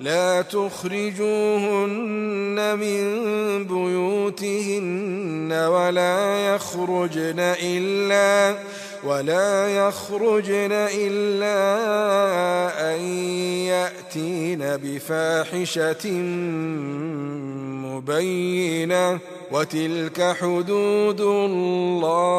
لا تخرجوهن من بيوتهن ولا يخرجن إلا ولا يخرجن إلا أن يأتين بفاحشة مبينة. وتلك حدود الله.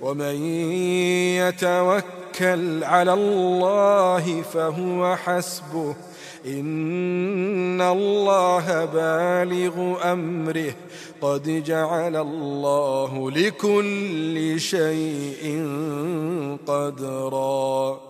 ومن يتوكل على الله فهو حسبه. إن الله بالغ أمره. قد جعل الله لكل شيء قدرا.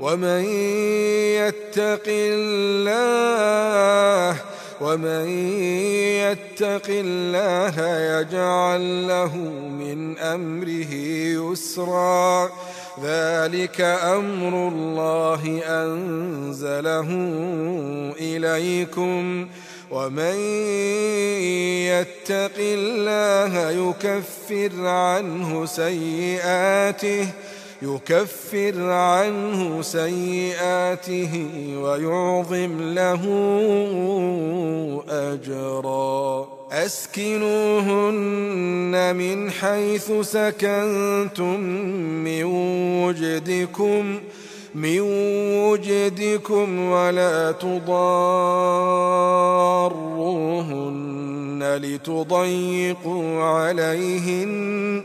ومن يتق الله ومن يتق الله يجعل له من أمره يسرا. ذلك أمر الله أنزله إليكم. ومن يتق الله يكفر عنه سيئاته. يكفر عنه سيئاته ويعظم له أجرا. أسكنوهن من حيث سكنتم من وجدكم من وجدكم ولا تضاروهن لتضيقوا عليهن.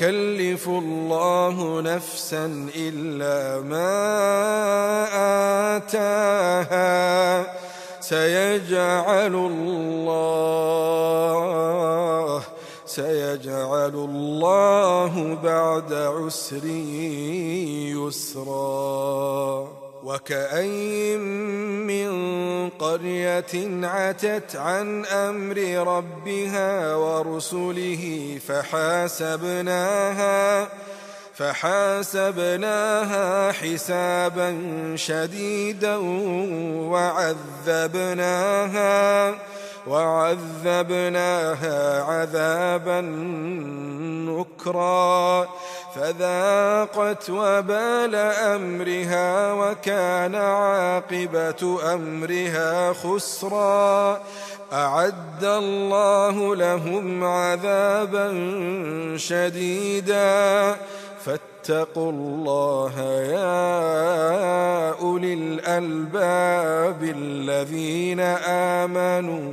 يكلف الله نفسا إلا ما آتاها. سيجعل الله سيجعل الله بعد عسر يسرا. وكأي من قرية عتت عن أمر ربها ورسله فحاسبناها فحاسبناها حسابا شديدا وعذبناها وعذبناها عذابا نكرا. فذاقت وبال أمرها وكان عاقبة أمرها خسرا. أعد الله لهم عذابا شديدا. فاتقوا الله يا أولي الألباب الذين آمنوا.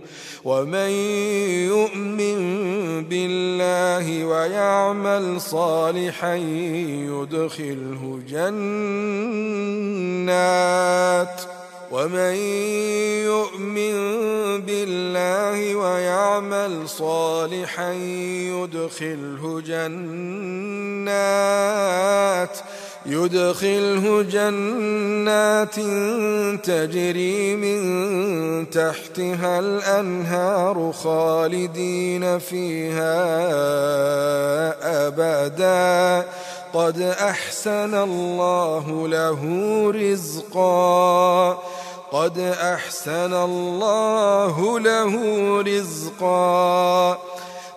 ومن يؤمن بالله ويعمل صالحا يدخله جنات. ومن يؤمن بالله ويعمل صالحا يدخله جنات. يدخله جنات تجري من تحتها الأنهار خالدين فيها أبدا. قد أحسن الله له رزقا. قد أحسن الله له رزقا.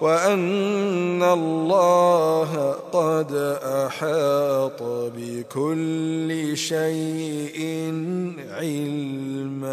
وأن الله قد أحاط بكل شيء علما.